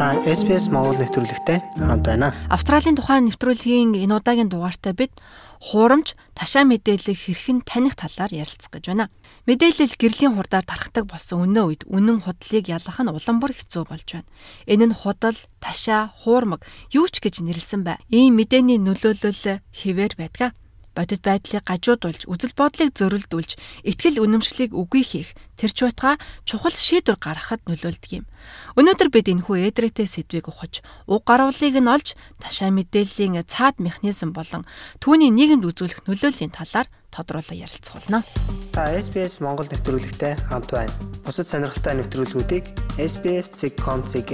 Та SPS Монгол нэвтрүүлэгтэй хамт байна. Австралийн тухайн нэвтрүүлгийн энэ удаагийн дугаартай бид хуурамч ташаа мэдээлэл хэрхэн таних талаар ярилцах гэж байна. Мэдээлэл гэрлийн хурдаар тархдаг болсон өнөө үед үнэн худлыг ялгах нь улам бүр хэцүү болж байна. Энэ нь худал, ташаа, хуурмаг юу ч гэж нэрлсэн бай. Ийм мэдээний нөлөөлөл хിവэр байдаг бодит байдлыг гажуудулж, үзэл бодлыг зөрөлдүүлж, ихтгэл үнэмшлийг үгүй хийх тэр ч байтугай чухал шийдвэр гаргахад нөлөөлдөг юм. Өнөөдөр бид энэхүү эдрэтэ сэдвийг ухаж, уг гарвалыг нь олж, ташаа мэдээллийн цаад механизм болон түүний нийгэмд үзүүлэх нөлөөллийн талаар тодруулан ярилцах болно. Та SBS Монгол нэвтрүүлэгтэй хамт байна. Бусад сонирхолтой нэвтрүүлгүүдийг SBS.com.cg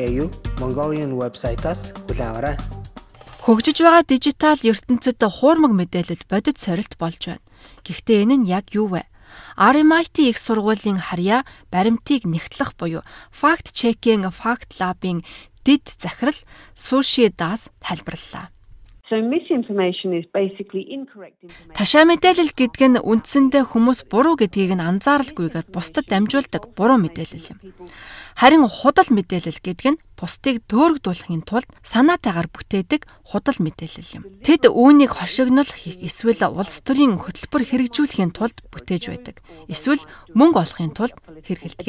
Mongolian вебсайтаас аваарай. Хөгжиж байгаа дижитал ертөнцид хуурмаг мэдээлэл бодит сорилт болж байна. Гэхдээ энэ нь яг юу вэ? RMIT их сургуулийн харьяа баримтыг нэгтлэх буюу fact checking fact lab-ын дид захирал Суши Дас тайлбарллаа. So misinformation is basically incorrect information. Ташаа мэдээлэл гэдэг нь үндсэндээ хүмүүс буруу гэдгийг нь анзааралгүйгээр бусдад дамжуулдаг буруу мэдээлэл юм. Харин худал мэдээлэл гэдэг нь бусдыг төөрөгдүүлэхийн тулд санаатайгаар бүтээдэг худал мэдээлэл юм. Тэд үүнийг хошигнол хийх эсвэл улс төрийн хөтөлбөр хэрэгжүүлэхийн тулд бүтээж байдаг. Эсвэл мөнгө олохын тулд хэрэгэлдэг.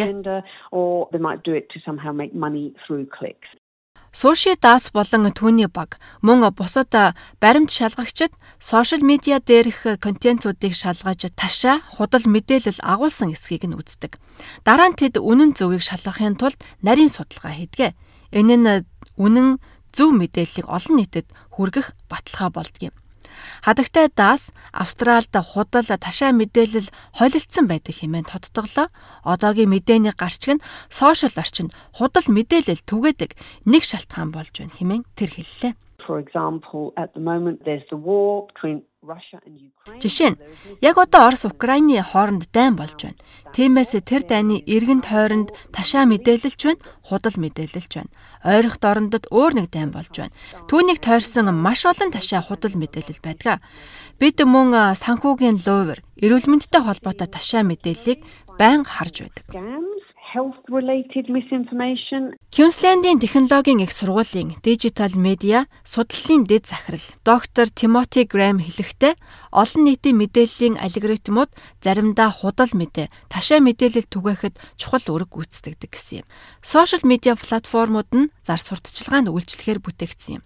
Суши дас болон түүний баг мөн бусад баримт шалгагчид сошиал медиа дээрх контентуудыг шалгаж ташаа худал мэдээлэл агуулсан эсхийг нь үздэг. Дараа нь тэд үнэн зөвийг шалгахын тулд нарийн судалгаа хийдэг. Энэ нь үнэн зөв мэдээллийг олон нийтэд хүргэх баталгаа болдгийм. Хадагтай даас Австральд худал ташаа мэдээлэл холилдсон байдаг хэмээн тодтоглоо. Одоогийн мэдээний гарчиг нь сошиал орчинд худал мэдээлэл түгээдэг нэг шалтгаан болж байна хэмээн тэр хэллээ. For example, at the moment there's the war between Жишээ нь яг одоо Орос Украины хооронд дайн болж байна. Тиймээс тэр дайны эргэн тойронд ташаа мэдээлэлч байна, худал мэдээлэлч байна. Ойрох дорндод өөр нэг дайн болж байна. Түүнийг тойрсон маш олон ташаа худал мэдээлэл байдаг. Бид мөн санхүүгийн лувер, эрүүл мэндтэй холбоотой ташаа мэдээллийг байн харж байдаг health related misinformation. Queensland-ийн технологийн их сургуулийн дижитал медиа судлалын дэд захирал доктор Тимоти Грэм хэлэхдээ олон нийтийн мэдээллийн алгоритмууд заримдаа худал мэдээ, ташаа мэдээлэл түгээхэд чухал үүрэг гүйцэтгэдэг гэсэн юм. Сошиал медиа платформуд нь зар сурталчилгаанд үйлчлэхээр бүтээгдсэн юм.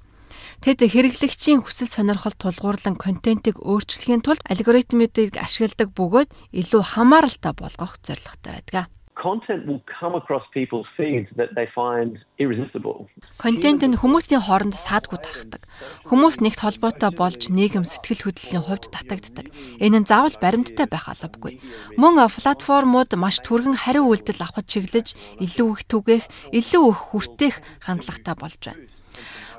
Тэд хэрэглэгчийн хүсэл сонирхол тулгуурлан контентыг өөрчлөхийн тулд алгоритмуудыг ашигладаг бөгөөд илүү хамааралтай болгох зорилготой байдаг content will come across people's feeds that they find irresistible. Контент нь хүмүүсийн хооронд саадгүй тархдаг. Хүмүүс нэгт холбоотой болж нийгэм сэтгэл хөдлөлийн хувьд татагддаг. Энэ нь заавал баримттай байх албагүй. Мөн платформуд маш түргэн хариу үйлдэл авахд чиглэж илүү их түгээх, илүү их хүртээх хандлагатай болж байна.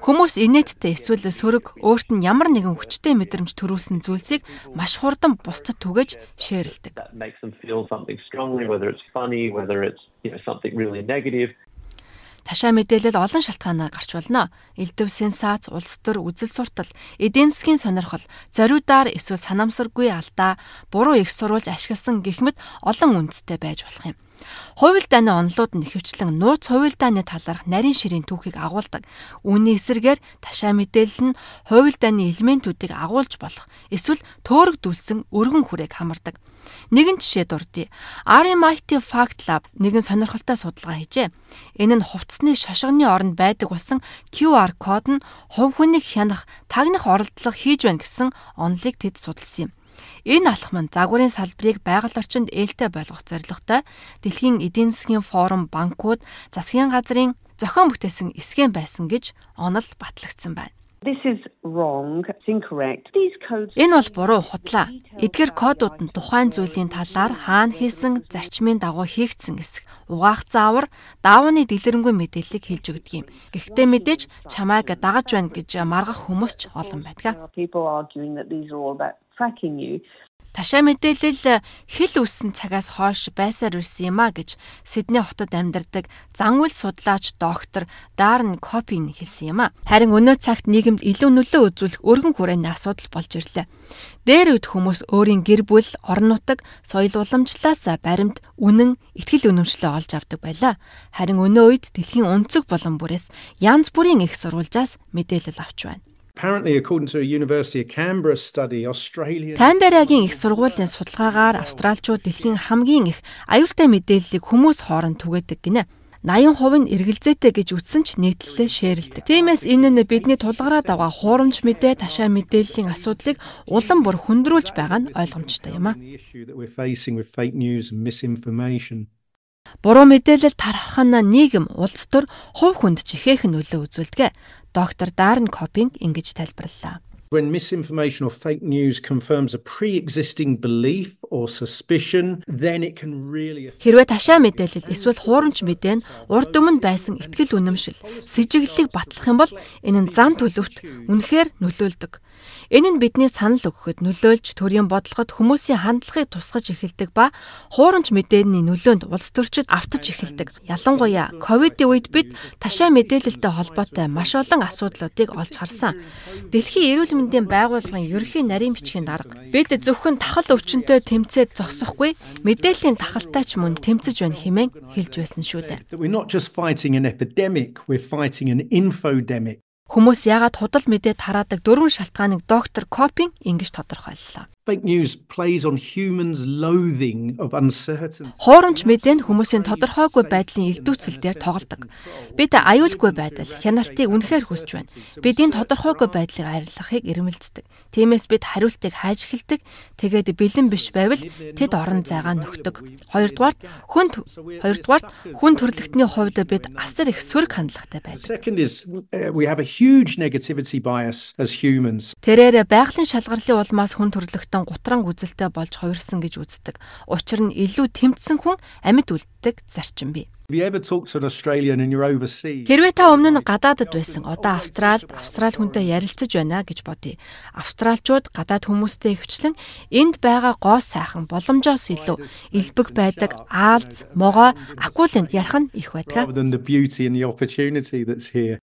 Хүмүүс инээдтэй эсвэл сөрөг өөрт нь ямар нэгэн хүчтэй мэдрэмж төрүүлсэн зүйлсийг маш хурдан бусдад түгэж шеэрлдэг. Ташаа мэдээлэл олон шалтгаанаар гарч болно. Элдв сенсац, улс төр, үзэл суртал, эдийн засгийн сонирхол, зориудаар эсвэл санамсаргүй алдаа, буруу их сурвалж ашигласан гэх мэт олон үндэстэй байж болох юм. Хувилдааны онолууд нь ихэвчлэн нууц хувилдааны талаарх нарийн ширийн түүхийг агуулдаг. Үүний эсрэгээр ташаа мэдээлэл нь хувилдааны элементүүдийг агуулж болох эсвэл төөрөгдүүлсэн өргөн хүрээг хамардаг. Нэгэн жишээ дурдъя. RMIT Fact Lab нэгэн сонирхолтой судалгаа хийжээ. Энэ нь хувцсны шошгоны оронд байдаг болсон QR код нь хувь хүнийг хянах, тагнах оролдлого хийж байна гэсэн онолыг тэд судалсан юм. Энэ алхам нь загварын салбарыг байгаль орчинд ээлтэй болгох зорилготой дэлхийн эдийн засгийн форум банкуд засгийн газрын зохион бүтээсэн эсгэн байсан гэж онол батлагдсан байна. This is wrong. It's incorrect. These codes Энэ бол буруу худлаа. Эдгээр кодууд нь тухайн зүйлийн талаар хаана хийсэн зарчмын дагуу хийгдсэн эсэх угаах заавар даавны дэлгэрэнгүй мэдээллийг хэлж өгдөг юм. Гэхдээ мэдээж чамайг дагаж байна гэж маргах хүмүүс ч олон байдаг. People arguing that these are all about tracking you. Ташаа мэдээлэл хэл үссэн цагаас хойш байсаар ирсэн юм а гэж Сидней хотод амьдардаг зан үйл судлаач доктор Дарн Копин хэлсэн юм а. Харин өнөө цагт нийгэмд илүү нөлөө үзүүлэх өргөн хүрээний асуудал болж ирлээ. Дээр үед хүмүүс өөрийн гэр бүл, орон нутаг, соёл уламжлалаас баримт, үнэн, ихтгэл үнэмшлээ олж авдаг байлаа. Харин өнөө үед дэлхийн өнцөг болон бүрээс янз бүрийн их сурвалжаас мэдээлэл авч байна. Apparently according to a University of Canberra study Australia Канберрагийн их сургуулийн судалгаагаар австралчууд дэлхийн хамгийн их аюултай мэдээллийг хүмүүс хооронд түгээдэг гинэ. 80% нь эргэлзээтэй гэж үтсэн ч нийтлэлээ шеэрлдэг. Тиймээс энэ нь бидний тулгараад байгаа хуурамч мэдээ, ташаа мэдээллийн асуудлыг улам бүр хөндрүүлж байгаа нь ойлгомжтой юм а. Буруу мэдээлэл тархах нь нийгэм улс төр хувь хүнд ч ихээхэн нөлөө үзүүлдэг. Доктор Дарн Копинг ингэж тайлбарллаа. When misinformation or fake news confirms a pre-existing belief or suspicion, then it can really Хэрвээ ташаа мэдээлэл эсвэл хуурамч мэдээ нь урд өмнө байсан ихтгэл үнэмшил, сэжиглэлийг батлах юм бол энэ нь зан төлөвт үнэхээр нөлөөлдөг. Энэ нь бидний санал өгөхөд нөлөөлж төрийн бодлогод хүмүүсийн хандлагыг тусгаж эхэлдэг ба хуурамч мэдээний нөлөөнд улс төрчид автаж эхэлдэг. Ялангуяа ковидын үед бид ташаа мэдээлэлтэй холбоотой маш олон асуудлуудыг олж харсан. Дэлхийн эрүүл мэндийн байгууллагын ерөнхий нарийн бичгийн дарга бид зөвхөн тахал өвчнөд тэмцээд зогсохгүй мэдээллийн тахалтай ч мөн тэмцэж байна хэмээн хэлж байсан шүү дээ. We're not just fighting an epidemic, we're fighting an infodemic. Хүмүүс яагаад худал мэдээ тараадаг дөрвөн шалтгааныг доктор Копинг ингэж тодорхойллоо. Fake news plays on humans loathing of uncertainty. Хуурамч мэдээ нь хүмүүсийн тодорхойгүй байдлын игдүүцэл дээр тоглодог. Бид аюулгүй байдал, хяналтыг үнэхээр хүсэж байна. Бид энэ тодорхойгүй байдлыг арилгахыг эрмэлздэг. Тиймээс бид хариултыг хайж эхэлдэг. Тэгээд бэлэн биш байвал тэд орон зайгаа нөхдөг. Хоёрдугаарт хүн хоёрдугаарт хүн төрөлхтний хувьд бид асар их сөрөг хандлагатай байдаг. Uh. Тэрээр байгалийн шалгарлын улмаас хүн төрлөختөн гутран үзэлтэй болж хувирсан гэж үздэг. Учир нь илүү тэмцсэн хүн амьд үлддэг зарчим бий. Хэрвээ та өмнө нь гадаадд байсан одоо Австралид Австрал хүнтэй ярилцаж байна гэж бодъё. Австралчууд гадаад хүмүүстэй ихвчлэн энд байгаа гоо сайхан боломжоос илүү элбэг байдаг Аалз, могоо, акулынд ярих нь их байдаг.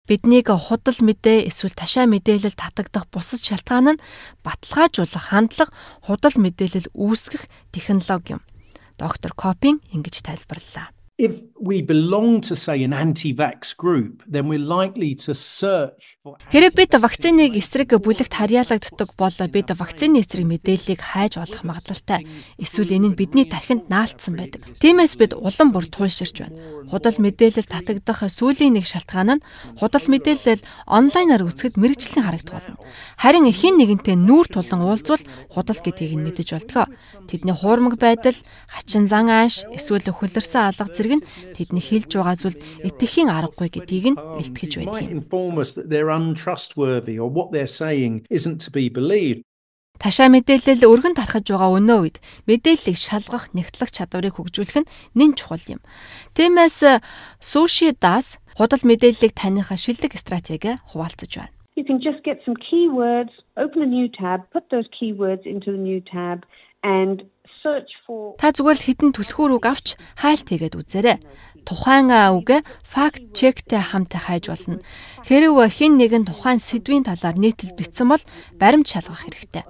Биднийг худал мэдээ эсвэл ташаа мэдээлэл татагдах бусад шалтгаан нь баталгаажуулах хандлага, худал мэдээлэл үүсгэх технологи юм. Доктор Копинг ингэж тайлбарллаа. If we belong to say an anti-vax group, then we're likely to search for Хэрэв бид вакциныг эсрэг бүлэгт харьяалагддаг бол бид вакцины эсрэг мэдээллийг хайж олох магадлалтай. Эсвэл энэ нь бидний тархинд наалтсан байдаг. Тиймээс бид улам бүр туйлширч байна. Худал мэдээлэл татагдах сүүлийн нэг шалтгаан нь худал мэдээлэл онлайнаар үзэхэд мэрэгчлэн харагдах болно. Харин хин нэгэнтэй нүүр тулан уулзвал худал гэдгийг нь мэдэж болтгоо. Тэдний хуурмаг байдал, хачин зан ааш, эсвэл хөлөрсөн алга зэрэг нь тэдний хэлж байгаа зүйлд итгэхийн аргагүй гэдгийг нь илтгэж байдаг. Ташаа мэдээлэл өргөн тархаж байгаа өнөө үед мэдээллийг шалгах, нэгтлэх чадварыг хөгжүүлэх нь нэн чухал юм. Тиймээс Суши Дас худал мэдээллийг таних шилдэг стратеги хуваалцаж байна. You can just get some keywords, open a new tab, put those keywords into the new tab, and. Та зүгээр л хідэн түлхүүр үг авч хайлт хийгээд үзээрэй. Тухайн үгэ факт чектэй хамт хайж болно. Хэрв хин нэгэн тухайн сэдвийн талаар нийтлэл бичсэн бол баримт шалгах хэрэгтэй.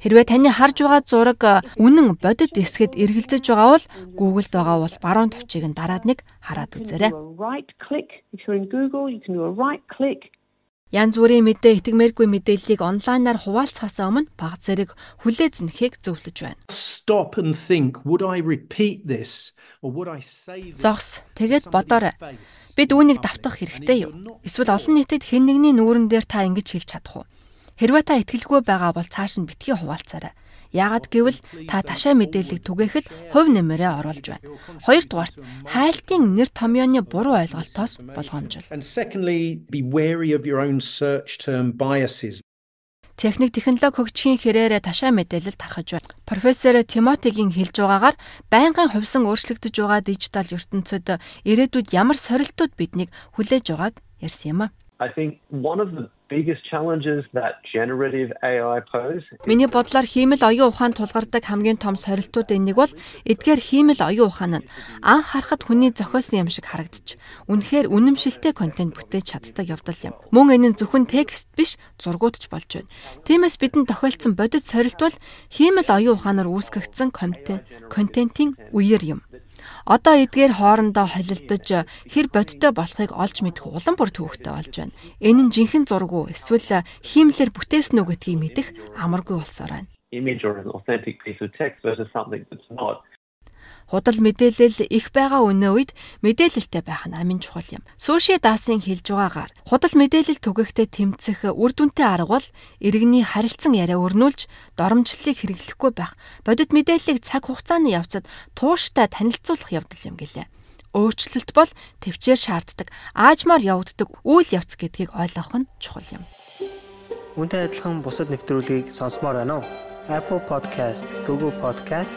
Хэрвээ таны харж байгаа зураг а, үнэн бодит эсгэд эргэлзэж байгаа бол Google-д байгаа бол баруун товчийг нь дараад нэг хараад үзээрэй. right click. If you're in Google, you can do a right click Янз бүрийн мэдээ итгэмээргүй мэдээллийг онлайнаар хуваалцахаас өмнө баг зэрэг хүлээж зэнхийг зөвлөж байна. Stop and think, would I repeat this or would I say this? Зогс. Тэгээд бодоорой. Бид үүнийг давтах хэрэгтэй юу? Эсвэл олон нийтэд хэн нэгний нүүрэн дээр та ингэж хэлж чадах уу? Хэрвээ та итгэлгүй байгаа бол цааш нь битгий хуваалцаарай. Яагад гэвэл та ташаа мэдээллийг түгээхэд хувь нэмэрээ оруулж байна. Хоёрдугаарт хайлтын нэр томьёоны буруу ойлголтоос болгоомжул. And secondly, be wary of your own search term biases. Техник технологи хөгжихийн хэрээр ташаа мэдээлэл тархаж байна. Профессор Тимотигийн хэлж байгаагаар байнгын хувьсан өөрчлөгдөж байгаа дижитал ертөнцид ирээдүйд ямар сорилтууд биднийг хүлээж байгааг ярьсан юм а. I think one of the biggest challenges that generative AI pose. Миний бодлоор хиймэл оюун ухаанд тулгардаг хамгийн том сорилтуудын нэг бол эдгээр хиймэл оюун ухаан нь анх харахад хүний зохиосон юм шиг харагдаж, үнэхээр үнэмшилтэй контент бүтээж чаддаг явдал юм. Мөн энэ нь зөвхөн текст биш, зургууд ч болж байна. Тиймээс бидэнд тохиолдсон бодит сорилт бол хиймэл оюун ухаанаар үүсгэгдсэн контент контентын үеэр юм. Одоо эдгээр хоорондоо холилдож хэр бодиттой болохыг олж мэдэх улам бүр төвөгтэй болж байна. Энэ нь жинхэнэ зураг уу эсвэл хиймлэр бүтээсэн үү гэдгийг мэдэх амаргүй болсоор байна. Image or an authentic piece of text versus something that's not. Худал мэдээлэл их байгаа өнөө үед мэдээлэлтэй байх нь амин чухал юм. Сүүши даасын хэлж байгаагаар худал мэдээлэл түгэхдээ тэмцэх үр дүнтэй арга бол иргэний харилцан яриа өрнүүлж доромжллыг хэрэглэхгүй байх. Бодит мэдээллийг цаг хугацааны явцад тууштай танилцуулах явдал юм гэлээ. Өөрчлөлт бол төвчээр шаарддаг, аажмаар явагддаг үйл явц гэдгийг ойлгох нь чухал юм. Үүнтэй адилхан бусад нэвтрүүлгийг сонсомоор байна уу? Apple Podcast, Google Podcast